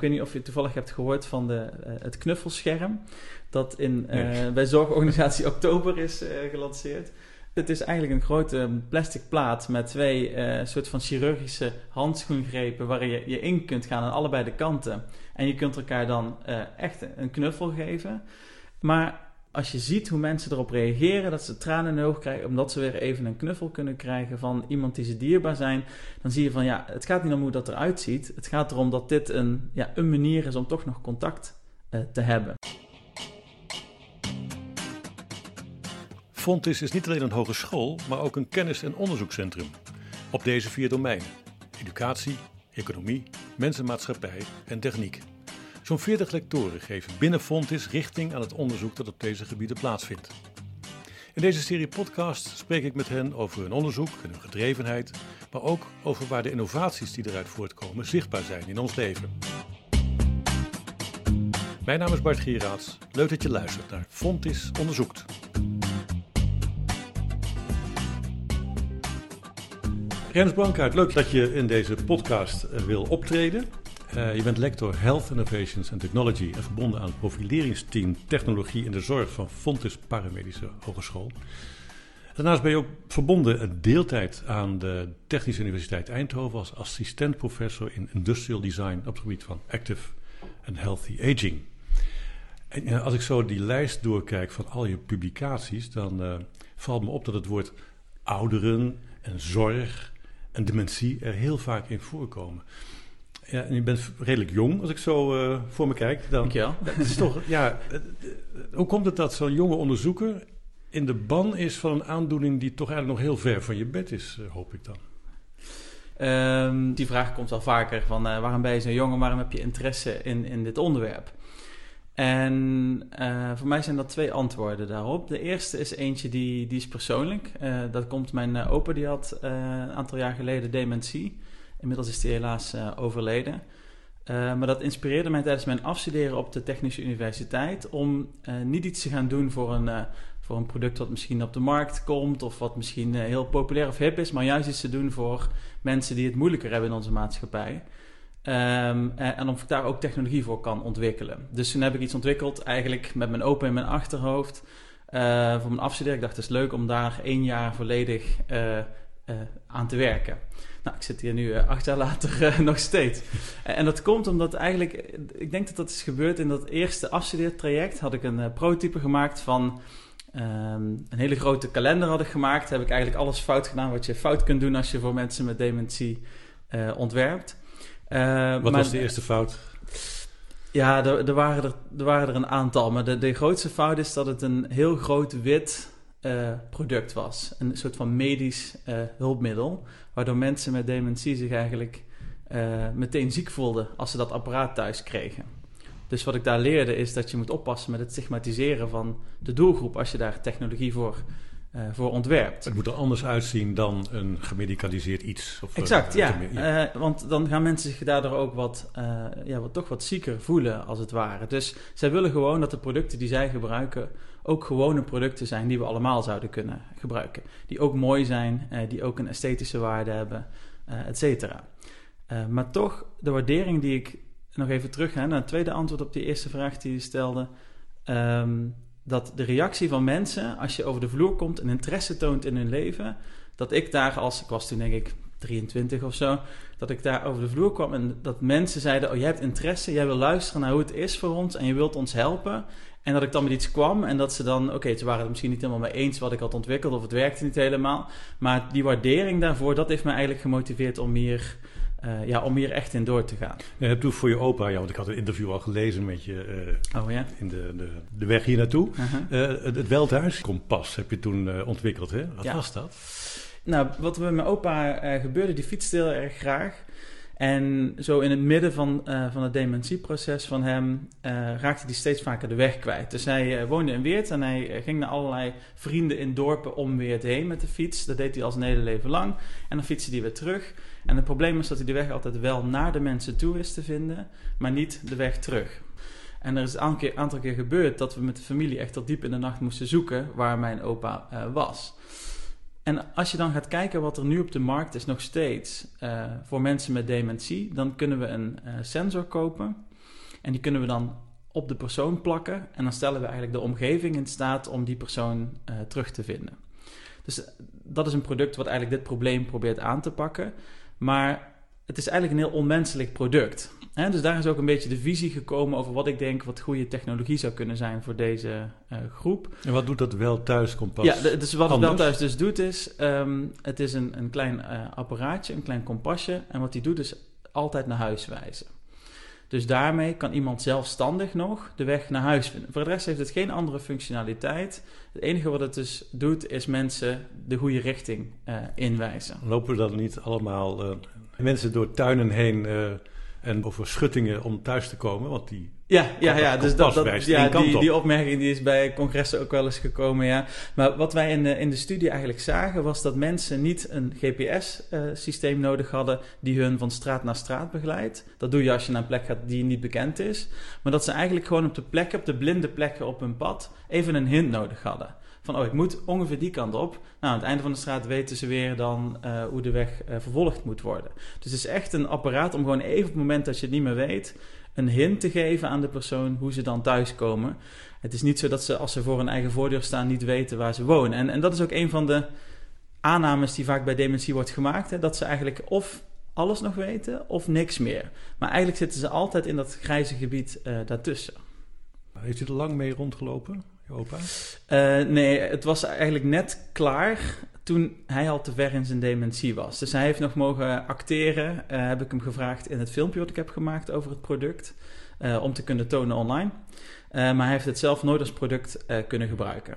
Ik weet niet of je toevallig hebt gehoord van de, uh, het knuffelscherm. Dat in, uh, bij Zorgorganisatie Oktober is uh, gelanceerd. Het is eigenlijk een grote plastic plaat met twee soort van chirurgische handschoengrepen waar je, je in kunt gaan aan allebei de kanten. En je kunt elkaar dan echt een knuffel geven. Maar als je ziet hoe mensen erop reageren, dat ze tranen in de ogen krijgen, omdat ze weer even een knuffel kunnen krijgen van iemand die ze dierbaar zijn, dan zie je van ja, het gaat niet om hoe dat eruit ziet. Het gaat erom dat dit een, ja, een manier is om toch nog contact uh, te hebben. Fontis is niet alleen een hogeschool, maar ook een kennis- en onderzoekscentrum. Op deze vier domeinen: educatie, economie, mensenmaatschappij en techniek. Zo'n 40 lectoren geven binnen Fontis richting aan het onderzoek dat op deze gebieden plaatsvindt. In deze serie podcast spreek ik met hen over hun onderzoek en hun gedrevenheid, maar ook over waar de innovaties die eruit voortkomen zichtbaar zijn in ons leven. Mijn naam is Bart Gieraats. Leuk dat je luistert naar Fontis Onderzoekt. Rens Blankaart, leuk dat je in deze podcast eh, wil optreden. Uh, je bent lector Health Innovations and Technology en verbonden aan het profileringsteam Technologie in de Zorg van Fontis Paramedische Hogeschool. Daarnaast ben je ook verbonden deeltijd aan de Technische Universiteit Eindhoven als assistent-professor in Industrial Design op het gebied van Active and Healthy Aging. En uh, als ik zo die lijst doorkijk van al je publicaties, dan uh, valt me op dat het woord ouderen en zorg en dementie er heel vaak in voorkomen. Ja, en je bent redelijk jong, als ik zo uh, voor me kijk. Dan, Dankjewel. Het is toch, ja, hoe komt het dat zo'n jonge onderzoeker in de ban is van een aandoening die toch eigenlijk nog heel ver van je bed is, uh, hoop ik dan? Um, die vraag komt wel vaker van uh, waarom ben je zo jong en waarom heb je interesse in, in dit onderwerp? En voor mij zijn dat twee antwoorden daarop. De eerste is eentje die, die is persoonlijk. dat komt mijn opa, die had een aantal jaar geleden dementie. Inmiddels is hij helaas uh, overleden. Uh, maar dat inspireerde mij tijdens mijn afstuderen op de Technische Universiteit om uh, niet iets te gaan doen voor een, voor een product wat misschien op de markt komt of wat misschien heel populair of hip is, maar juist iets te doen voor mensen die het moeilijker hebben in onze maatschappij. En, en of ik daar ook technologie voor kan ontwikkelen. Dus toen heb ik iets ontwikkeld, eigenlijk met mijn open in mijn achterhoofd. voor mijn afstuderen. Ik dacht, het is leuk om daar één jaar volledig aan te werken. Nou, ik zit hier nu uh, acht jaar later uh, nog steeds. en dat komt omdat eigenlijk, ik denk dat dat is gebeurd in dat eerste afstudeertraject. Had ik een prototype gemaakt van um, een hele grote kalender had ik gemaakt. Heb ik eigenlijk alles fout gedaan wat je fout kunt doen als je voor mensen met dementie ontwerpt. wat maar, was de eerste fout? Ja, er, er, waren er, er waren er een aantal. Maar de, de grootste fout is dat het een heel groot wit uh, product was. Een soort van medisch uh, hulpmiddel, waardoor mensen met dementie zich eigenlijk uh, meteen ziek voelden als ze dat apparaat thuis kregen. Dus wat ik daar leerde is dat je moet oppassen met het stigmatiseren van de doelgroep als je daar technologie voor, voor ontwerpt. Het moet er anders uitzien dan een gemedicaliseerd iets. Of exact, ja. ja. want dan gaan mensen zich daardoor ook wat, ja, wat, toch wat zieker voelen als het ware. Dus zij willen gewoon dat de producten die zij gebruiken ook gewone producten zijn die we allemaal zouden kunnen gebruiken. Die ook mooi zijn, die ook een esthetische waarde hebben, et cetera. Maar toch, de waardering die ik nog even terug ga naar het tweede antwoord op die eerste vraag die je stelde. Um, dat de reactie van mensen, als je over de vloer komt en interesse toont in hun leven, dat ik daar als, ik was toen denk ik 23 of zo, dat ik daar over de vloer kwam en dat mensen zeiden: Oh, jij hebt interesse, jij wil luisteren naar hoe het is voor ons en je wilt ons helpen. En dat ik dan met iets kwam en dat ze dan, oké, okay, ze waren het misschien niet helemaal mee eens wat ik had ontwikkeld of het werkte niet helemaal. Maar die waardering daarvoor, dat heeft me eigenlijk gemotiveerd om hier, uh, ja, om hier echt in door te gaan. Je hebt toen voor je opa, ja, want ik had een interview al gelezen met je uh, oh, ja? in de, de, de weg hier naartoe. Uh -huh. uh, het, het Veldhuis-kompas heb je toen ontwikkeld, hè? Wat ja. was dat? Nou, wat er met mijn opa gebeurde, die fietste heel erg graag. En zo in het midden van, uh, van het dementieproces van hem uh, raakte hij steeds vaker de weg kwijt. Dus hij uh, woonde in Weert en hij ging naar allerlei vrienden in dorpen om Weert heen met de fiets. Dat deed hij al zijn hele leven lang. En dan fietste hij weer terug. En het probleem is dat hij de weg altijd wel naar de mensen toe is te vinden, maar niet de weg terug. En er is een aantal keer gebeurd dat we met de familie echt tot diep in de nacht moesten zoeken waar mijn opa was. En als je dan gaat kijken wat er nu op de markt is, nog steeds uh, voor mensen met dementie, dan kunnen we een uh, sensor kopen. En die kunnen we dan op de persoon plakken. En dan stellen we eigenlijk de omgeving in staat om die persoon uh, terug te vinden. Dus dat is een product wat eigenlijk dit probleem probeert aan te pakken. Maar het is eigenlijk een heel onmenselijk product. Hè? Dus daar is ook een beetje de visie gekomen over wat ik denk wat goede technologie zou kunnen zijn voor deze uh, groep. En wat doet dat wel thuis kompas? Ja, dus wat het wel thuis dus doet is, um, het is een, een klein uh, apparaatje, een klein kompasje. En wat die doet is altijd naar huis wijzen. Dus daarmee kan iemand zelfstandig nog de weg naar huis vinden. Voor de rest heeft het geen andere functionaliteit. Het enige wat het dus doet, is mensen de goede richting uh, inwijzen. Lopen we dan niet allemaal uh, mensen door tuinen heen uh, en over schuttingen om thuis te komen? Want die ja, ja, ja. dus dat, dat, ja die, die opmerking die is bij congressen ook wel eens gekomen, ja. Maar wat wij in de, in de studie eigenlijk zagen, was dat mensen niet een GPS-systeem uh, nodig hadden die hun van straat naar straat begeleidt. Dat doe je als je naar een plek gaat die niet bekend is. Maar dat ze eigenlijk gewoon op de plekken, op de blinde plekken op hun pad, even een hint nodig hadden. Van, oh, ik moet ongeveer die kant op. Nou, aan het einde van de straat weten ze weer dan uh, hoe de weg uh, vervolgd moet worden. Dus het is echt een apparaat om gewoon even op het moment dat je het niet meer weet een hint te geven aan de persoon hoe ze dan thuiskomen. Het is niet zo dat ze als ze voor hun eigen voordeur staan niet weten waar ze wonen. En, en dat is ook een van de aannames die vaak bij dementie wordt gemaakt. Hè, dat ze eigenlijk of alles nog weten of niks meer. Maar eigenlijk zitten ze altijd in dat grijze gebied uh, daartussen. Heeft u er lang mee rondgelopen, je opa? Uh, nee, het was eigenlijk net klaar toen hij al te ver in zijn dementie was. Dus hij heeft nog mogen acteren. Uh, heb ik hem gevraagd in het filmpje wat ik heb gemaakt over het product. Uh, om te kunnen tonen online. Maar hij heeft het zelf nooit als product kunnen gebruiken.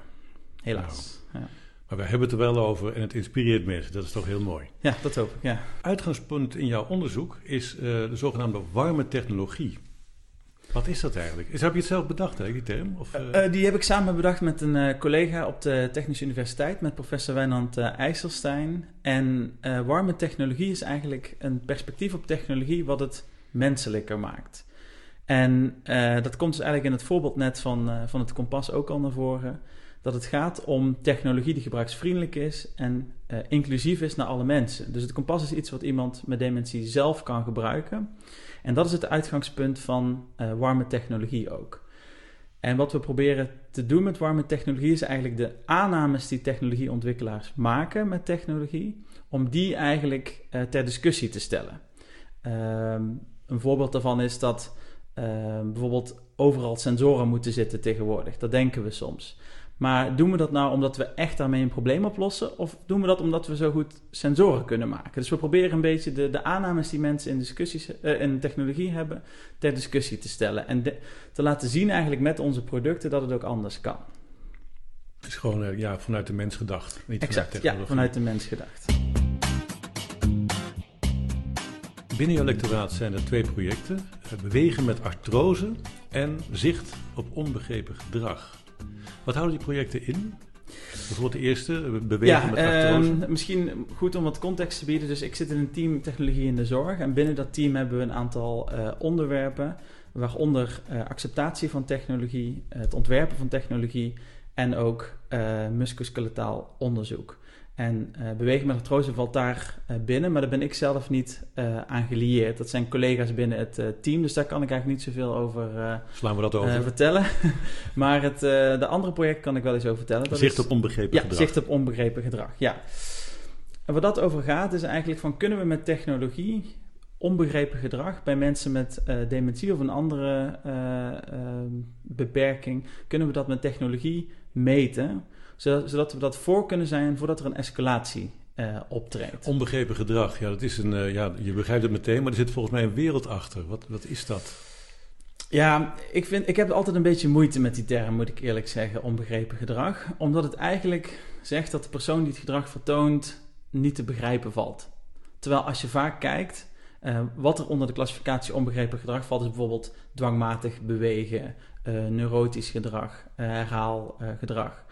Helaas. Nou, ja. Maar we hebben het er wel over en het inspireert mensen. Dat is toch heel mooi. Ja, dat hoop ik. Ja. Uitgangspunt in jouw onderzoek is de zogenaamde warme technologie. Wat is dat eigenlijk? Is, heb je het zelf bedacht, hè, die term? Of, uh... Uh, die heb ik samen bedacht met een uh, collega op de Technische Universiteit, met professor Wijnand IJsselstein. En warme technologie is eigenlijk een perspectief op technologie wat het menselijker maakt. En dat komt dus eigenlijk in het voorbeeld net van, van het kompas ook al naar voren. Dat het gaat om technologie die gebruiksvriendelijk is en inclusief is naar alle mensen. Dus het kompas is iets wat iemand met dementie zelf kan gebruiken. En dat is het uitgangspunt van uh, warme technologie ook. En wat we proberen te doen met warme technologie is eigenlijk de aannames die technologieontwikkelaars maken met technologie, om die eigenlijk uh, ter discussie te stellen. Um, een voorbeeld daarvan is dat uh, bijvoorbeeld overal sensoren moeten zitten tegenwoordig. Dat denken we soms. Maar doen we dat nou omdat we echt daarmee een probleem oplossen? Of doen we dat omdat we zo goed sensoren kunnen maken? Dus we proberen een beetje de, de aannames die mensen in, discussies, uh, in technologie hebben, ter discussie te stellen. En de, te laten zien eigenlijk met onze producten dat het ook anders kan. Het is gewoon uh, ja, vanuit de mens gedacht. Niet exact, vanuit ja, vanuit de mens gedacht. Binnen jouw lectoraat zijn er twee projecten. Eh, bewegen met artrose en zicht op onbegrepen gedrag. Wat houden die projecten in? Bijvoorbeeld de eerste, bewegen ja, met artrose. Uh, misschien goed om wat context te bieden. Dus ik zit in een team technologie in de zorg. En binnen dat team hebben we een aantal uh, onderwerpen. Waaronder uh, acceptatie van technologie, het ontwerpen van technologie en ook musculoskeletaal onderzoek. En uh, bewegen met artrose valt daar uh, binnen, maar daar ben ik zelf niet uh, aan gelieerd. Dat zijn collega's binnen het team, dus daar kan ik eigenlijk niet zoveel over Slaan we dat over? vertellen. maar het de andere project kan ik wel eens over vertellen. Dat zicht op onbegrepen ja, gedrag. zicht op onbegrepen gedrag, ja. En waar dat over gaat is eigenlijk van kunnen we met technologie onbegrepen gedrag bij mensen met dementie of een andere beperking, kunnen we dat met technologie meten zodat, we dat voor kunnen zijn voordat er een escalatie uh, optreedt. Onbegrepen gedrag, ja, dat is een, uh, ja, je begrijpt het meteen, maar er zit volgens mij een wereld achter. Wat, wat is dat? Ja, ik, vind, ik heb altijd een beetje moeite met die term, moet ik eerlijk zeggen, onbegrepen gedrag. Omdat het eigenlijk zegt dat de persoon die het gedrag vertoont niet te begrijpen valt. Terwijl als je vaak kijkt, uh, wat er onder de klassificatie onbegrepen gedrag valt, is bijvoorbeeld dwangmatig bewegen, neurotisch gedrag, herhaalgedrag.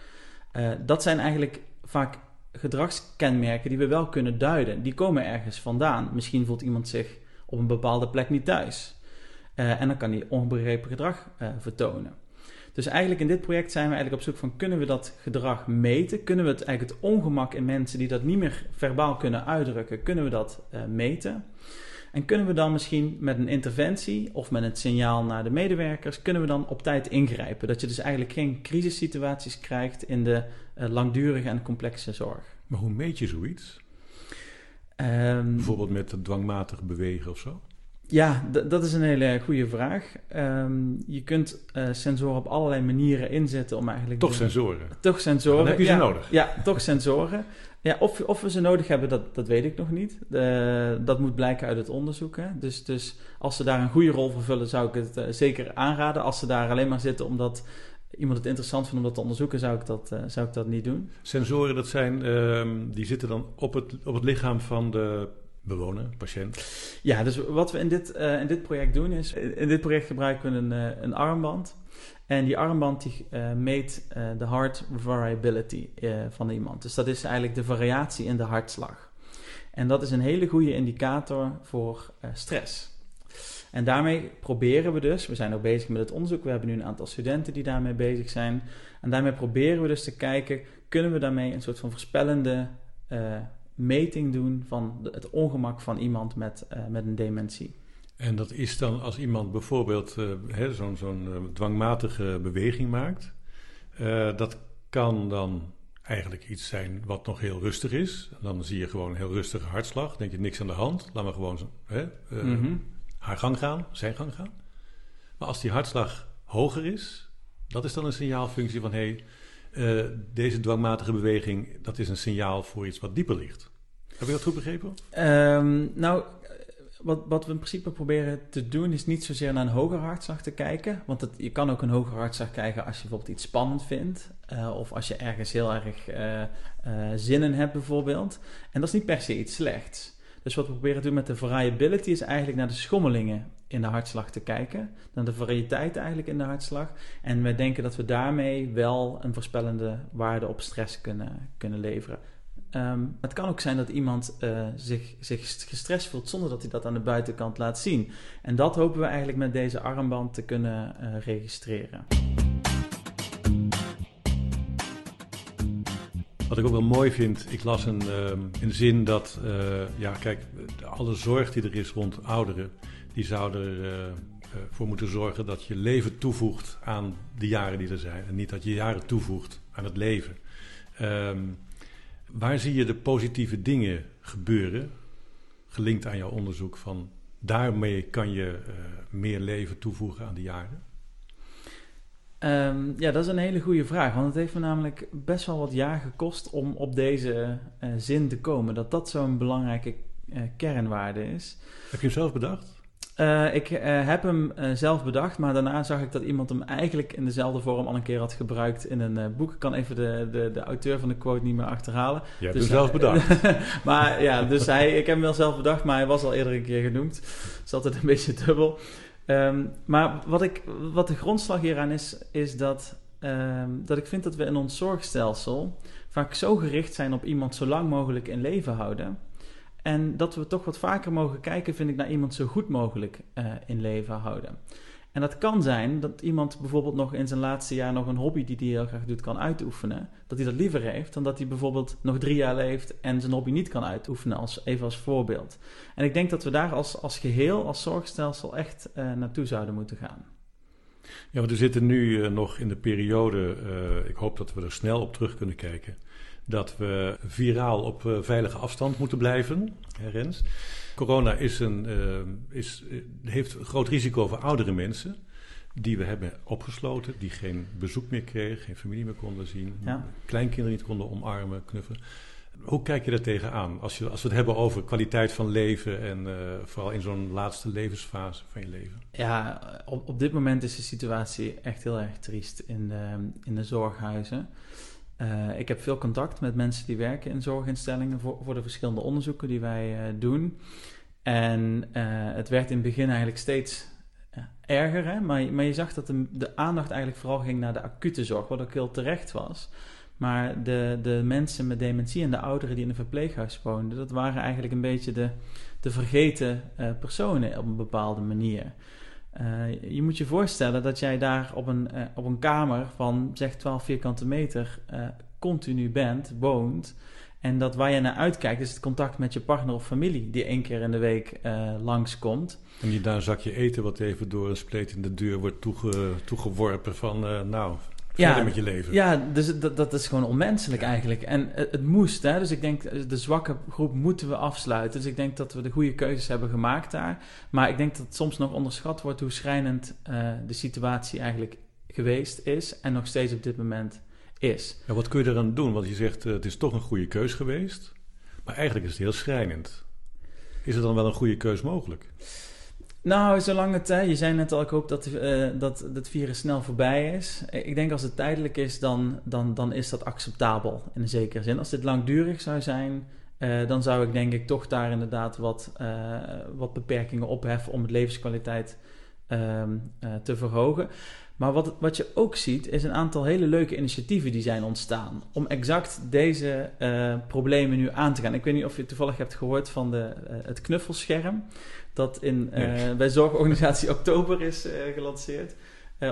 Uh, dat zijn eigenlijk vaak gedragskenmerken die we wel kunnen duiden. Die komen ergens vandaan. Misschien voelt iemand zich op een bepaalde plek niet thuis. Uh, en dan kan hij onbegrepen gedrag uh, vertonen. Dus eigenlijk in dit project zijn we eigenlijk op zoek van kunnen we dat gedrag meten? Kunnen we het eigenlijk het ongemak in mensen die dat niet meer verbaal kunnen uitdrukken, kunnen we dat meten? En kunnen we dan misschien met een interventie of met een signaal naar de medewerkers, kunnen we dan op tijd ingrijpen? Dat je dus eigenlijk geen crisissituaties krijgt in de uh, langdurige en complexe zorg. Maar hoe meet je zoiets? Um, Bijvoorbeeld met dwangmatig bewegen of zo? Ja, dat is een hele goede vraag. Um, je kunt uh, sensoren op allerlei manieren inzetten om eigenlijk... Toch sensoren? Toch sensoren. Dan heb je ze nodig? Ja, toch sensoren. Ja, of, of we ze nodig hebben, dat, dat weet ik nog niet. dat moet blijken uit het onderzoek. Hè. Dus, dus als ze daar een goede rol vervullen, zou ik het uh, zeker aanraden. Als ze daar alleen maar zitten omdat iemand het interessant vindt om dat te onderzoeken, zou ik dat, uh, zou ik dat niet doen. Sensoren, dat zijn, um, die zitten dan op het, op het lichaam van de bewoner, patiënt? Ja, dus wat we in dit, uh, in dit project doen is, in dit project gebruiken we een, uh, een armband. En die armband die, meet de heart variability van iemand. Dus dat is eigenlijk de variatie in de hartslag. En dat is een hele goede indicator voor stress. En daarmee proberen we dus, we zijn ook bezig met het onderzoek, we hebben nu een aantal studenten die daarmee bezig zijn. En daarmee proberen we dus te kijken, kunnen we daarmee een soort van voorspellende meting doen van het ongemak van iemand met, uh, met een dementie. En dat is dan als iemand bijvoorbeeld uh, zo'n zo'n uh, dwangmatige beweging maakt. dat kan dan eigenlijk iets zijn wat nog heel rustig is. Dan zie je gewoon een heel rustige hartslag. denk je niks aan de hand. Laat maar gewoon hè, mm -hmm. haar gang gaan, zijn gang gaan. Maar als die hartslag hoger is, dat is dan een signaalfunctie van hé, hey, deze dwangmatige beweging, dat is een signaal voor iets wat dieper ligt. Heb je dat goed begrepen? Um, nou, wat, wat we in principe proberen te doen is niet zozeer naar een hoger hartslag te kijken. Want je kan ook een hoger hartslag krijgen als je bijvoorbeeld iets spannend vindt. Uh, of als je ergens heel erg uh, zin in hebt bijvoorbeeld. En dat is niet per se iets slechts. Dus wat we proberen te doen met de variability is eigenlijk naar de schommelingen in de hartslag te kijken. Naar de variëteit eigenlijk in de hartslag. En we denken dat we daarmee wel een voorspellende waarde op stress kunnen, kunnen leveren. Um, het kan ook zijn dat iemand uh, zich, zich gestrest voelt zonder dat hij dat aan de buitenkant laat zien. En dat hopen we eigenlijk met deze armband te kunnen uh, registreren. Wat ik ook wel mooi vind, ik las een, uh, een zin dat, uh, ja kijk, alle zorg die er is rond ouderen, die zou ervoor moeten zorgen dat je leven toevoegt aan de jaren die er zijn. En niet dat je jaren toevoegt aan het leven. Um, Waar zie je de positieve dingen gebeuren, gelinkt aan jouw onderzoek, van daarmee kan je uh, meer leven toevoegen aan de jaren? Um, ja, dat is een hele goede vraag. Want het heeft me namelijk best wel wat jaar gekost om op deze uh, zin te komen. Dat dat zo'n belangrijke uh, kernwaarde is. Heb je hem zelf bedacht? Uh, ik uh, heb hem uh, zelf bedacht, maar daarna zag ik dat iemand hem eigenlijk in dezelfde vorm al een keer had gebruikt in een boek. Ik kan even de, de, de auteur van de quote niet meer achterhalen. Je hebt dus hem zelf bedacht. maar ja, dus hij, ik heb hem wel zelf bedacht, maar hij was al eerder een keer genoemd. Het is altijd een beetje dubbel. Um, maar wat, ik, wat de grondslag hieraan is, is dat, um, dat ik vind dat we in ons zorgstelsel vaak zo gericht zijn op iemand zo lang mogelijk in leven houden en dat we toch wat vaker mogen kijken, vind ik, naar iemand zo goed mogelijk uh, in leven houden. En dat kan zijn dat iemand bijvoorbeeld nog in zijn laatste jaar nog een hobby die hij heel graag doet kan uitoefenen. Dat hij dat liever heeft dan dat hij bijvoorbeeld nog drie jaar leeft en zijn hobby niet kan uitoefenen, als, even als voorbeeld. En ik denk dat we daar als, als geheel, als zorgstelsel echt uh, naartoe zouden moeten gaan. Ja, want we zitten nu uh, nog in de periode, ik hoop dat we er snel op terug kunnen kijken dat we viraal op uh, veilige afstand moeten blijven, hè, Rens. Corona is een, uh, is, uh, heeft een groot risico voor oudere mensen die we hebben opgesloten, die geen bezoek meer kregen, geen familie meer konden zien, ja. kleinkinderen niet konden omarmen, knuffelen. Hoe kijk je daar tegenaan als, je, als we het hebben over kwaliteit van leven en uh, vooral in zo'n laatste levensfase van je leven? Ja, op, op dit moment is de situatie echt heel erg triest in de, in de zorghuizen. Uh, ik heb veel contact met mensen die werken in zorginstellingen voor, voor de verschillende onderzoeken die wij uh, doen. En uh, het werd in het begin eigenlijk steeds erger, hè? Maar, maar je zag dat de, de, aandacht eigenlijk vooral ging naar de acute zorg, wat ook heel terecht was. Maar de, de mensen met dementie en de ouderen die in een verpleeghuis woonden, dat waren eigenlijk een beetje de, de vergeten personen op een bepaalde manier. Uh, je moet je voorstellen dat jij daar op een, uh, op een kamer van zeg 12 vierkante meter uh, continu bent, woont. En dat waar je naar uitkijkt is het contact met je partner of familie, die één keer in de week langskomt. En niet daar een zakje eten wat even door een spleet in de deur wordt toege, toegeworpen van, nou, ja, met je leven. Ja, dus dat, dat is gewoon onmenselijk eigenlijk. En het, het, moest, hè. Dus ik denk, de zwakke groep moeten we afsluiten. Dus ik denk dat we de goede keuzes hebben gemaakt daar. Maar ik denk dat het soms nog onderschat wordt hoe schrijnend uh, de situatie eigenlijk geweest is. En nog steeds op dit moment is. Ja, wat kun je eraan doen? Want je zegt, uh, het is toch een goede keus geweest. Maar eigenlijk is het heel schrijnend. Is er dan wel een goede keus mogelijk? Nou, zolang het, je zei net al, ik hoop dat, uh, dat het virus snel voorbij is. Ik denk als het tijdelijk is, dan, dan, dan is dat acceptabel in een zekere zin. Als dit langdurig zou zijn, uh, dan zou ik denk ik toch daar inderdaad wat, uh, wat beperkingen opheffen om het levenskwaliteit ehm, te verhogen. Maar wat, wat je ook ziet, is een aantal hele leuke initiatieven die zijn ontstaan. Om exact deze uh, problemen nu aan te gaan. Ik weet niet of je toevallig hebt gehoord van de, uh, het knuffelscherm. Dat in, uh, bij Zorgorganisatie Oktober is gelanceerd.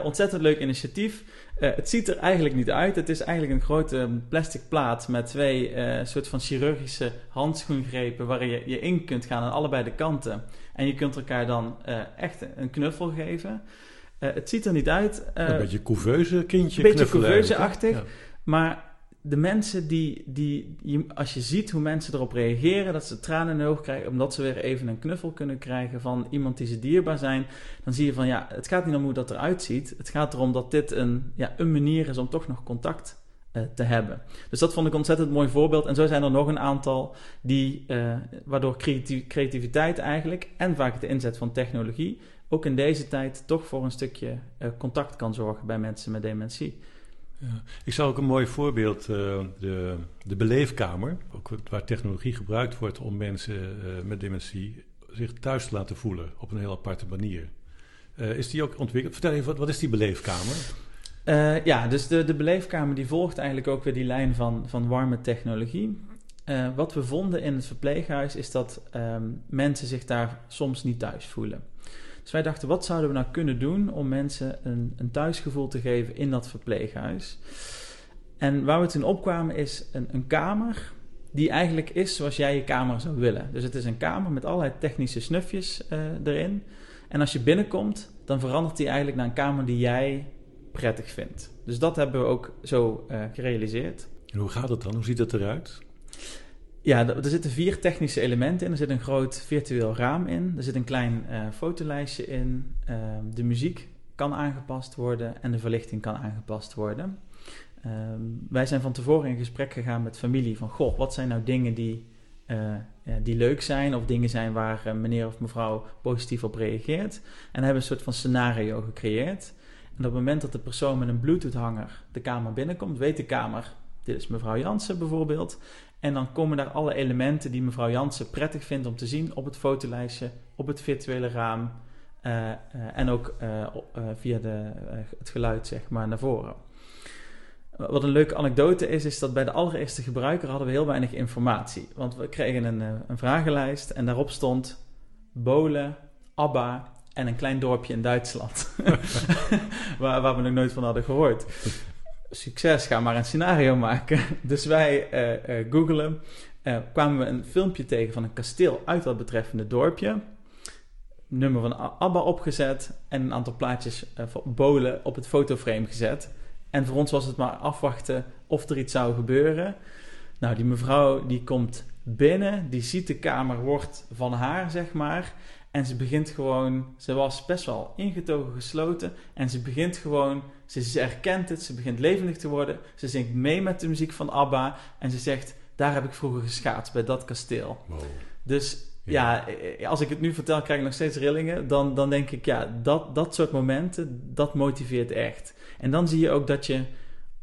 ontzettend leuk initiatief. het ziet er eigenlijk niet uit. Het is eigenlijk een grote plastic plaat met twee soort van chirurgische handschoengrepen. waar je, je in kunt gaan aan allebei de kanten. En je kunt elkaar dan echt een knuffel geven. Uh, het ziet er niet uit. Uh, een beetje couveuse kindje. Een beetje couveuse-achtig. Ja. Maar de mensen die, die, als je ziet hoe mensen erop reageren, dat ze tranen in de ogen krijgen, omdat ze weer even een knuffel kunnen krijgen van iemand die ze dierbaar zijn, dan zie je van ja, het gaat niet om hoe dat eruit ziet. Het gaat erom dat dit een, ja, een manier is om toch nog contact uh, te hebben. Dus dat vond ik ontzettend mooi voorbeeld. En zo zijn er nog een aantal die, uh, waardoor creativiteit eigenlijk en vaak de inzet van technologie ook in deze tijd toch voor een stukje uh, contact kan zorgen bij mensen met dementie. Ja. Ik zou ook een mooi voorbeeld, uh, de, de beleefkamer, ook waar technologie gebruikt wordt om mensen uh, met dementie zich thuis te laten voelen op een heel aparte manier. is die ook ontwikkeld? Vertel even, wat, wat is die beleefkamer? ja, dus de, de beleefkamer die volgt eigenlijk ook weer die lijn van, van warme technologie. wat we vonden in het verpleeghuis is dat um, mensen zich daar soms niet thuis voelen. Dus wij dachten, wat zouden we nou kunnen doen om mensen een, een thuisgevoel te geven in dat verpleeghuis? En waar we toen opkwamen is een, een kamer die eigenlijk is zoals jij je kamer zou willen. Dus het is een kamer met allerlei technische snufjes uh, erin. En als je binnenkomt, dan verandert die eigenlijk naar een kamer die jij prettig vindt. Dus dat hebben we ook zo uh, gerealiseerd. En hoe gaat het dan? Hoe ziet het eruit? Ja, er zitten vier technische elementen in. Er zit een groot virtueel raam in. Er zit een klein uh, fotolijstje in. Uh, de muziek kan aangepast worden en de verlichting kan aangepast worden. Uh, wij zijn van tevoren in gesprek gegaan met familie van... Goh, wat zijn nou dingen die, uh, ja, die leuk zijn... of dingen zijn waar meneer of mevrouw positief op reageert. En hebben een soort van scenario gecreëerd. En op het moment dat de persoon met een bluetooth-hanger de kamer binnenkomt... weet de kamer, dit is mevrouw Jansen bijvoorbeeld... En dan komen daar alle elementen die mevrouw Jansen prettig vindt om te zien op het fotolijstje, op het virtuele raam uh, uh, en ook uh, via de, het geluid zeg maar naar voren. Wat een leuke anekdote is, is dat bij de allereerste gebruiker hadden we heel weinig informatie. Want we kregen een, een vragenlijst en daarop stond Bolen, Abba en een klein dorpje in Duitsland. waar, waar we nog nooit van hadden gehoord succes, ga maar een scenario maken. Dus wij uh, googelen, uh, kwamen we een filmpje tegen van een kasteel uit dat betreffende dorpje. Nummer van ABBA opgezet en een aantal plaatjes van bolen op het fotoframe gezet. En voor ons was het maar afwachten of er iets zou gebeuren. Nou, die mevrouw die komt binnen, die ziet de kamer, wordt van haar, zeg maar. En ze begint gewoon, ze was best wel ingetogen gesloten. En ze begint gewoon, ze, ze herkent het, ze begint levendig te worden. Ze zingt mee met de muziek van ABBA. En ze zegt, daar heb ik vroeger geschaatst, bij dat kasteel. Wow. Dus ja. ja. als ik het nu vertel, krijg ik nog steeds rillingen. Dan, dan denk ik, ja, dat, dat soort momenten, dat motiveert echt. En dan zie je ook dat je,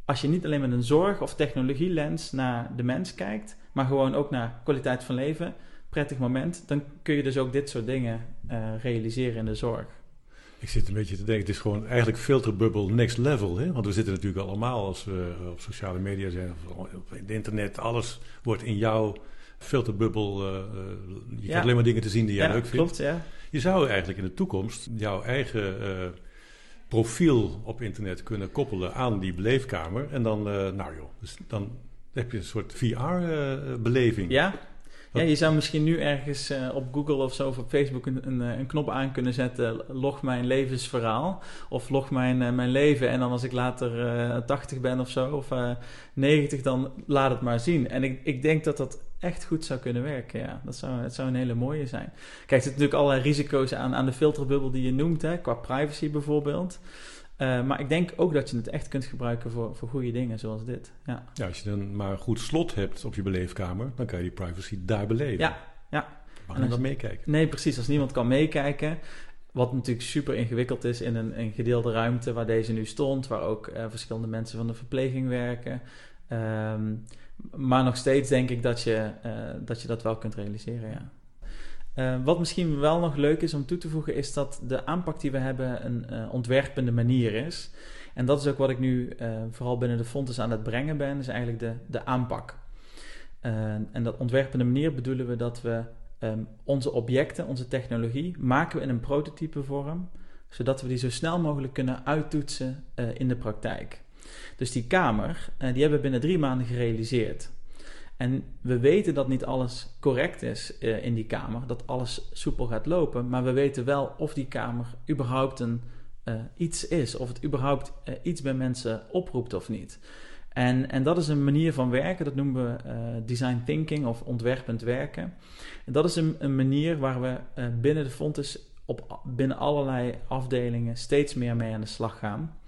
als je niet alleen met een zorg- of technologielens naar de mens kijkt, maar gewoon ook naar kwaliteit van leven prettig moment, dan kun je dus ook dit soort dingen uh, realiseren in de zorg. Ik zit een beetje te denken, het is gewoon eigenlijk filterbubble next level. Hè? Want we zitten natuurlijk allemaal als we op sociale media zijn of op het internet, alles wordt in jouw filterbubbel. Uh, je ja. krijgt alleen maar dingen te zien die jij ja, leuk vindt. Klopt, ja. Je zou eigenlijk in de toekomst jouw eigen uh, profiel op internet kunnen koppelen aan die beleefkamer. En dan, nou joh, dus dan heb je een soort VR-beleving. ja, ja, je zou misschien nu ergens uh, op Google of zo of op Facebook een, een, een, knop aan kunnen zetten. Log mijn levensverhaal. Of log mijn, uh, mijn leven. En dan als ik later uh, 80 ben of zo, of 90, dan laat het maar zien. En ik, ik denk dat dat echt goed zou kunnen werken. Ja, dat zou, het zou een hele mooie zijn. Kijk, er zitten natuurlijk allerlei risico's aan, aan de filterbubbel die je noemt, hè, qua privacy bijvoorbeeld. Uh, maar ik denk ook dat je het echt kunt gebruiken voor, voor goede dingen zoals dit. Ja. ja, als je dan maar een goed slot hebt op je beleefkamer, dan kan je die privacy daar beleven. Ja, ja. Mag dan meekijken? Nee, precies. Als niemand kan meekijken, wat natuurlijk super ingewikkeld is in een, een gedeelde ruimte waar deze nu stond, waar ook uh, verschillende mensen van de verpleging werken. Um, maar nog steeds denk ik dat je, uh, dat, je dat wel kunt realiseren, ja. Uh, wat misschien wel nog leuk is om toe te voegen, is dat de aanpak die we hebben een uh, ontwerpende manier is. En dat is ook wat ik nu uh, vooral binnen de fonds aan het brengen ben, is eigenlijk de, de aanpak. en dat ontwerpende manier bedoelen we dat we um, onze objecten, onze technologie, maken we in een prototype vorm, zodat we die zo snel mogelijk kunnen uittoetsen in de praktijk. Dus die kamer, die hebben we binnen drie maanden gerealiseerd. En we weten dat niet alles correct is uh, in die kamer, dat alles soepel gaat lopen, maar we weten wel of die kamer überhaupt een, uh, iets is, of het überhaupt uh, iets bij mensen oproept of niet. En, en dat is een manier van werken, dat noemen we design thinking of ontwerpend werken. En dat is een, een manier waar we binnen de Fontes op binnen allerlei afdelingen steeds meer mee aan de slag gaan.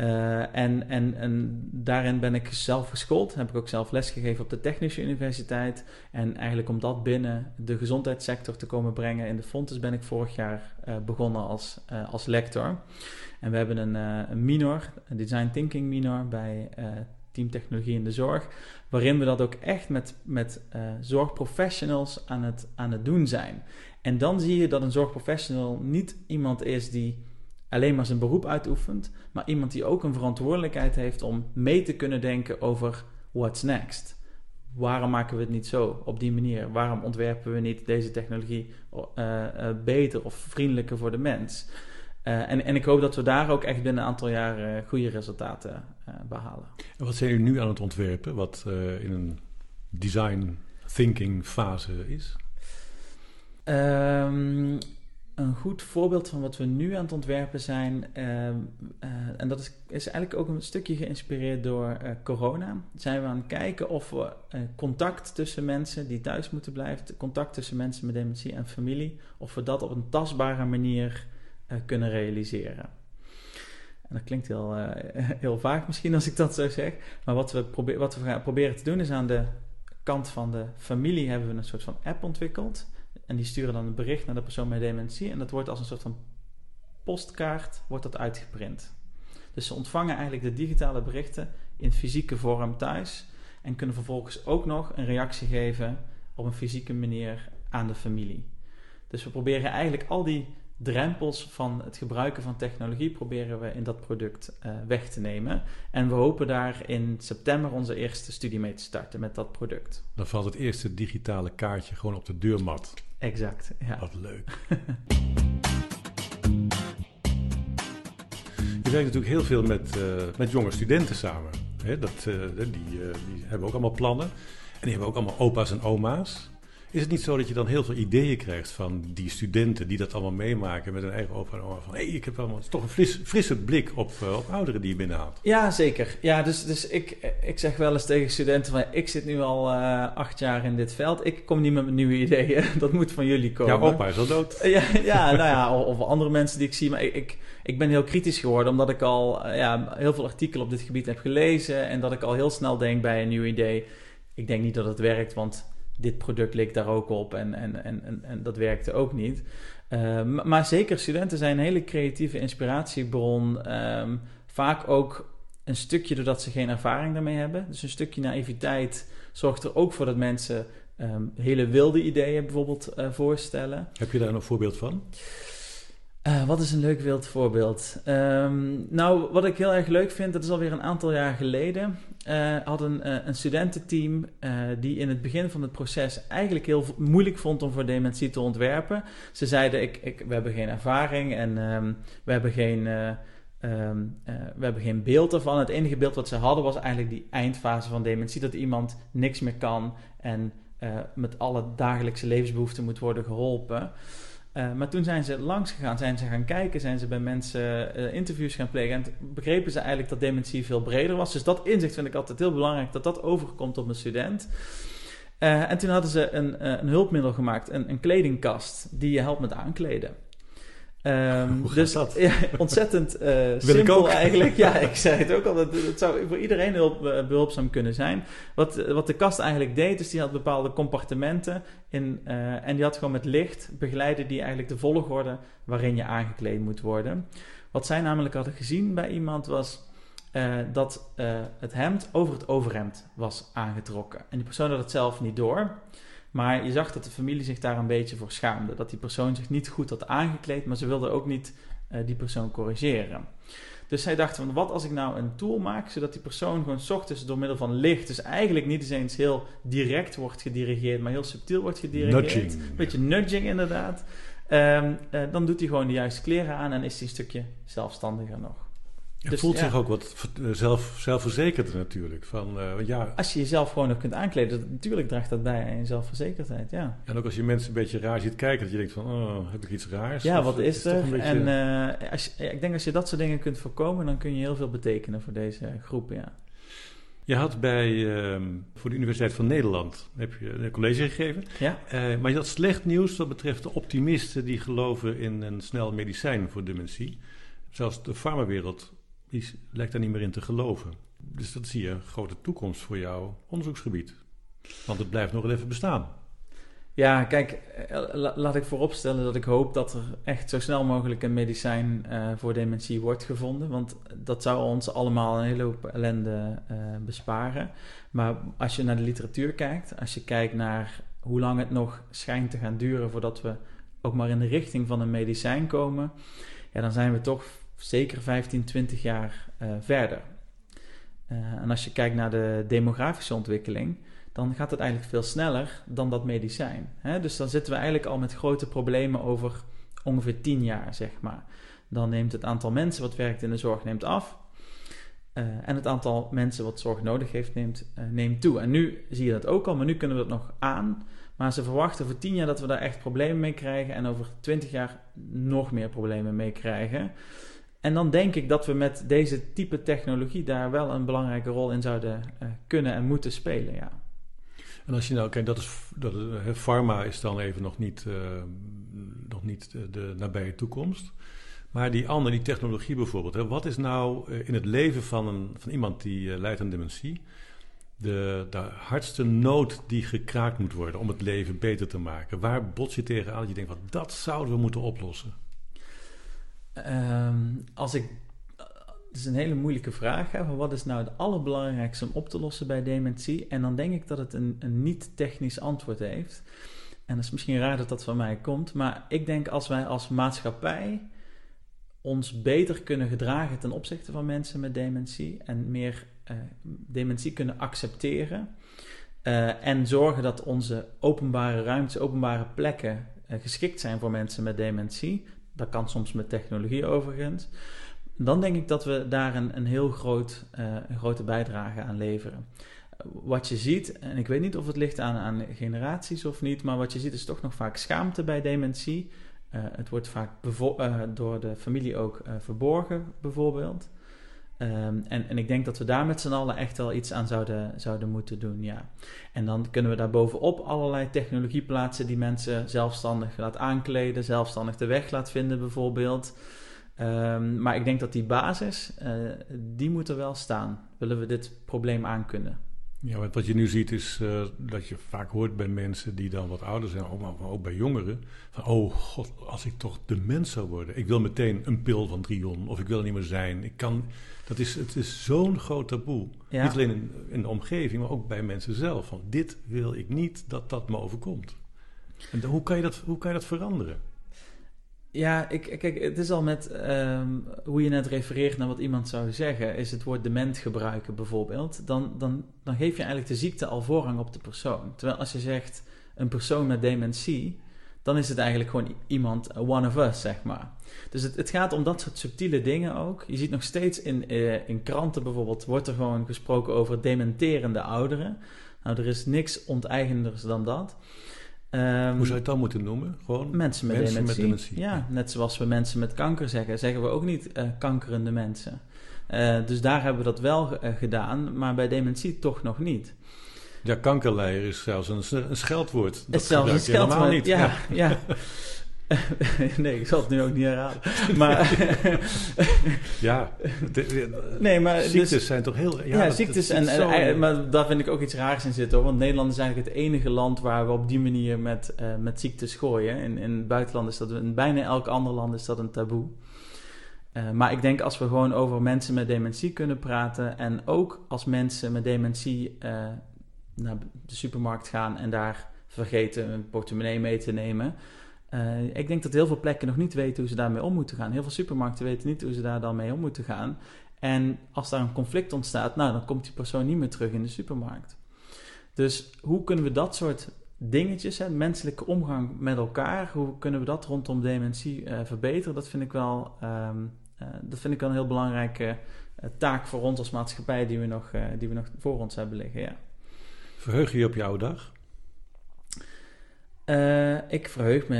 Uh, en, en, en daarin ben ik zelf geschoold. Heb ik ook zelf lesgegeven op de Technische Universiteit. En eigenlijk om dat binnen de gezondheidssector te komen brengen in de Fontes ben ik vorig jaar uh, begonnen als, uh, als lector. En we hebben een, een minor, een design thinking minor bij Team Technologie in de Zorg. Waarin we dat ook echt met, met zorgprofessionals aan het, aan het doen zijn. En dan zie je dat een zorgprofessional niet iemand is die alleen maar zijn beroep uitoefent, maar iemand die ook een verantwoordelijkheid heeft om mee te kunnen denken over what's next. Waarom maken we het niet zo op die manier? Waarom ontwerpen we niet deze technologie uh, uh, beter of vriendelijker voor de mens? Uh, en, en ik hoop dat we daar ook echt binnen een aantal jaar goede resultaten behalen. En wat zijn jullie nu aan het ontwerpen, wat in een design thinking fase is? Um, een goed voorbeeld van wat we nu aan het ontwerpen zijn. Uh, uh, en dat is, is, eigenlijk ook een stukje geïnspireerd door uh, corona. Zijn we aan het kijken of we contact tussen mensen die thuis moeten blijven, contact tussen mensen met dementie en familie, of we dat op een tastbare manier kunnen realiseren. En dat klinkt heel, heel vaag misschien als ik dat zo zeg. Maar wat we, wat we proberen te doen is aan de kant van de familie hebben we een soort van app ontwikkeld en die sturen dan een bericht naar de persoon met dementie. En dat wordt als een soort van postkaart wordt dat uitgeprint. Dus ze ontvangen eigenlijk de digitale berichten in fysieke vorm thuis. En kunnen vervolgens ook nog een reactie geven op een fysieke manier aan de familie. Dus we proberen eigenlijk al die drempels van het gebruiken van technologie proberen we in dat product uh, weg te nemen. En we hopen daar in september onze eerste studie mee te starten met dat product. Dan valt het eerste digitale kaartje gewoon op de deurmat. Exact, ja. Wat leuk. Je werkt natuurlijk heel veel met, uh, met jonge studenten samen. Hè? Dat, uh, die, die hebben ook allemaal plannen. En die hebben ook allemaal opa's en oma's. Is het niet zo dat je dan heel veel ideeën krijgt van die studenten die dat allemaal meemaken met hun eigen opa en oma? Van hé, hey, ik heb allemaal toch een fris, frisse blik op, uh, op ouderen die je binnenhaalt. Ja, zeker. Ja, dus, dus ik, ik zeg wel eens tegen studenten van ik zit nu al uh, acht jaar in dit veld. Ik kom niet met nieuwe ideeën. Dat moet van jullie komen. Jouw opa is al dood. ja, ja, nou ja, of, of, andere mensen die ik zie. Maar ik, ik, ik, ben heel kritisch geworden omdat ik al uh, ja, heel veel artikelen op dit gebied heb gelezen. En dat ik al heel snel denk bij een nieuw idee. Ik denk niet dat het werkt, want dit product leek daar ook op en, en, en, en, dat werkte ook niet. Uh, maar zeker, studenten zijn een hele creatieve inspiratiebron. Um, vaak ook een stukje doordat ze geen ervaring daarmee hebben. Dus een stukje naïviteit zorgt er ook voor dat mensen um, hele wilde ideeën bijvoorbeeld uh, voorstellen. Heb je daar een voorbeeld van? Uh, wat is een leuk wild voorbeeld? Um, nou, wat ik heel erg leuk vind, dat is alweer een aantal jaar geleden. Uh, had een, uh, een studententeam die in het begin van het proces eigenlijk heel moeilijk vond om voor dementie te ontwerpen. Ze zeiden: ik, ik, We hebben geen ervaring en um, we hebben geen Ehm, eh, we hebben geen beeld ervan. Het enige beeld wat ze hadden was eigenlijk die eindfase van dementie. Dat iemand niks meer kan en met alle dagelijkse levensbehoeften moet worden geholpen. Uh, maar toen zijn ze langs gegaan, zijn ze gaan kijken, zijn ze bij mensen interviews gaan plegen. En begrepen ze eigenlijk dat dementie veel breder was. Dus dat inzicht vind ik altijd heel belangrijk, dat dat overkomt op een student. en toen hadden ze een, een hulpmiddel gemaakt, een kledingkast, die je helpt met aankleden. Um, dus dat? Ja, ontzettend uh, simpel eigenlijk. Ja, ik zei het ook al. Dat, het zou voor iedereen heel eh, behulpzaam kunnen zijn. Wat, wat de kast eigenlijk deed, is die had bepaalde compartimenten. In, uh, en die had gewoon met licht begeleiden die eigenlijk de volgorde waarin je aangekleed moet worden. Wat zij namelijk hadden gezien bij iemand was dat het hemd over het overhemd was aangetrokken. En die persoon had het zelf niet door. Maar je zag dat de familie zich daar een beetje voor schaamde. Dat die persoon zich niet goed had aangekleed, maar ze wilde ook niet uh, die persoon corrigeren. Dus zij dachten van, wat als ik nou een tool maak, zodat die persoon gewoon ochtends door middel van licht, dus eigenlijk niet eens heel direct wordt gedirigeerd, maar heel subtiel wordt gedirigeerd. Nudging. Een beetje nudging inderdaad. Um, uh, dan doet hij gewoon de juiste kleren aan en is hij een stukje zelfstandiger nog. Je dus, voelt zich ook wat zelf, zelfverzekerder natuurlijk. Van, uh, ja. Als je jezelf gewoon nog kunt aankleden, dat, natuurlijk draagt dat bij aan je zelfverzekerdheid, ja. En ook als je mensen een beetje raar ziet kijken, dat je denkt van, oh, heb ik iets raars? Ja, wat is, er? Beetje... En uh, als je, ik denk als je dat soort dingen kunt voorkomen, dan kun je heel veel betekenen voor deze groep, ja. Je had bij, uh, voor de Universiteit van Nederland heb je een college gegeven. Ja. Uh, maar je had slecht nieuws wat betreft de optimisten die geloven in een snel medicijn voor dementie. Zelfs de farmawereld die lijkt daar niet meer in te geloven. Dus dat zie je een grote toekomst voor jouw onderzoeksgebied. Want het blijft nog even bestaan. Ja, kijk, eh, laat ik vooropstellen dat ik hoop dat er echt zo snel mogelijk een medicijn uh, voor dementie wordt gevonden. Want dat zou ons allemaal een hele hoop ellende uh, besparen. Maar als je naar de literatuur kijkt, als je kijkt naar hoe lang het nog schijnt te gaan duren voordat we ook maar in de richting van een medicijn komen, ja, dan zijn we toch zeker 15, 20 jaar uh, verder. Uh, en als je kijkt naar de demografische ontwikkeling, dan gaat het eigenlijk veel sneller dan dat medicijn. Hè? Dus dan zitten we eigenlijk al met grote problemen over ongeveer 10 jaar, zeg maar. Dan neemt het aantal mensen wat werkt in de zorg neemt af. Uh, en het aantal mensen wat zorg nodig heeft neemt, neemt toe. En nu zie je dat ook al, maar nu kunnen we het nog aan. Maar ze verwachten voor 10 jaar dat we daar echt problemen mee krijgen. En over 20 jaar nog meer problemen mee krijgen. En dan denk ik dat we met deze type technologie daar wel een belangrijke rol in zouden uh, kunnen en moeten spelen. Ja. En als je nou kijkt, dat is, dat pharma is dan even nog niet, uh, nog niet de, de nabije toekomst. Maar die andere, die technologie bijvoorbeeld. Hè, wat is nou in het leven van, een, van iemand die uh, lijdt aan dementie de, de hardste nood die gekraakt moet worden om het leven beter te maken? Waar bots je tegenaan dat je denkt, wat, dat zouden we moeten oplossen? Um, als ik. Het is een hele moeilijke vraag. Hè, wat is nou het allerbelangrijkste om op te lossen bij dementie? En dan denk ik dat het een, een niet-technisch antwoord heeft. En dat is misschien raar dat dat van mij komt. Maar ik denk als wij als maatschappij ons beter kunnen gedragen ten opzichte van mensen met dementie. En meer uh, dementie kunnen accepteren. Uh, en zorgen dat onze openbare ruimtes, openbare plekken geschikt zijn voor mensen met dementie. Dat kan soms met technologie overigens. Dan denk ik dat we daar een, een heel groot, uh, een grote bijdrage aan leveren. Wat je ziet, en ik weet niet of het ligt aan, aan generaties of niet, maar wat je ziet is toch nog vaak schaamte bij dementie. Uh, het wordt vaak uh, door de familie ook verborgen, bijvoorbeeld. Um, en, en ik denk dat we daar met z'n allen echt wel iets aan zouden, zouden moeten doen, ja. En dan kunnen we daar bovenop allerlei technologie plaatsen die mensen zelfstandig laat aankleden, zelfstandig de weg laat vinden bijvoorbeeld. Um, maar ik denk dat die basis, uh, die moet er wel staan. Willen we dit probleem aankunnen? Ja, wat je nu ziet is uh, dat je vaak hoort bij mensen die dan wat ouder zijn, ook, maar ook bij jongeren, van oh god, als ik toch de mens zou worden. Ik wil meteen een pil van Trion of ik wil er niet meer zijn. Ik kan, dat is, het is zo'n groot taboe. Ja. Niet alleen in, in, de omgeving, maar ook bij mensen zelf. Van dit wil ik niet dat dat me overkomt. En hoe kan je dat, hoe kan je dat veranderen? Ja, ik, kijk, het is al met um, hoe je net refereert naar wat iemand zou zeggen, is het woord dement gebruiken bijvoorbeeld. Dan, dan, dan geef je eigenlijk de ziekte al voorrang op de persoon. Terwijl als je zegt een persoon met dementie, dan is het eigenlijk gewoon iemand, one of us, zeg maar. Dus het, het gaat om dat soort subtiele dingen ook. Je ziet nog steeds in, uh, in kranten bijvoorbeeld, wordt er gewoon gesproken over dementerende ouderen. Nou, er is niks onteigenders dan dat. Um, Hoe zou je het dan moeten noemen? Gewoon mensen met, mensen dementie. met dementie. Ja, net zoals we mensen met kanker zeggen, zeggen we ook niet uh, kankerende mensen. Uh, dus daar hebben we dat wel gedaan, maar bij dementie toch nog niet. Ja, kankerleier is zelfs een, een scheldwoord. Dat is zelfs een scheldwoord, niet. Ja, ja. nee, ik zal het nu ook niet herhalen. Maar ja, nee, maar ziektes dus, zijn toch heel... Ja, ja ziektes. En, en, maar daar vind ik ook iets raars in zitten. Hoor, want Nederland is eigenlijk het enige land waar we op die manier met, uh, met ziektes gooien. In, in het buitenland is dat... In bijna elk ander land is dat een taboe. Uh, maar ik denk als we gewoon over mensen met dementie kunnen praten... en ook als mensen met dementie uh, naar de supermarkt gaan... en daar vergeten een portemonnee mee te nemen... Uh, ik denk dat heel veel plekken nog niet weten hoe ze daarmee om moeten gaan. Heel veel supermarkten weten niet hoe ze daar dan mee om moeten gaan. En als daar een conflict ontstaat, nou, dan komt die persoon niet meer terug in de supermarkt. Dus hoe kunnen we dat soort dingetjes, hè, menselijke omgang met elkaar, hoe kunnen we dat rondom dementie uh, verbeteren? Dat vind ik wel, um, uh, dat vind ik een heel belangrijke taak voor ons als maatschappij die we nog, die we nog voor ons hebben liggen. Ja. Verheug je op jouw dag? Uh, ik verheug me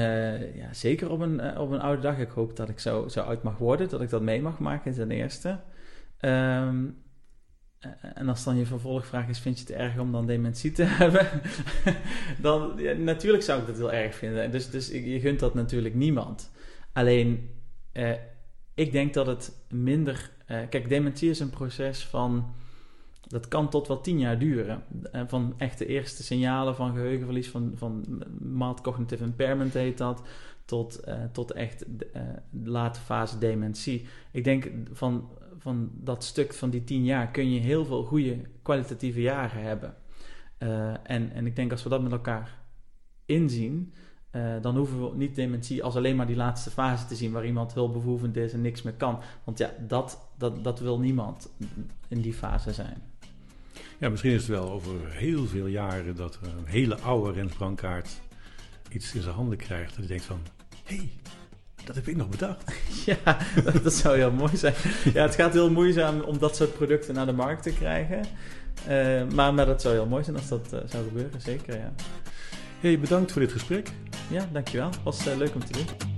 ja, zeker op een, uh, op een oude dag. Ik hoop dat ik zo, zo oud mag worden, dat ik dat mee mag maken ten eerste. Um, en als dan je vervolgvraag is, vind je het erg om dan dementie te hebben? dan, natuurlijk zou ik dat heel erg vinden. Dus, dus je gunt dat natuurlijk niemand. Alleen, ik denk dat het minder... kijk, dementie is een proces van dat kan tot wel tien jaar duren. Eh, van echt de eerste signalen van geheugenverlies, van, van mild cognitive impairment heet dat, tot, uh, tot echt uh, late fase dementie. Ik denk van, van dat stuk van die tien jaar kun je heel veel goede kwalitatieve jaren hebben. En, en ik denk als we dat met elkaar inzien, dan hoeven we niet dementie als alleen maar die laatste fase te zien waar iemand hulpbehoevend is en niks meer kan. Want ja, dat, dat, dat wil niemand in die fase zijn. Ja, misschien is het wel over heel veel jaren dat een hele oude Rensbrankaart iets in zijn handen krijgt. Dat hij denkt van, hé, hey, dat heb ik nog bedacht. Ja, dat, zou heel mooi zijn. Ja, het gaat heel moeizaam om dat soort producten naar de markt te krijgen. Uh, maar, maar dat zou heel mooi zijn als dat uh, zou gebeuren, zeker, ja. Hey, bedankt voor dit gesprek. Ja, dankjewel. Het was uh, leuk om te doen.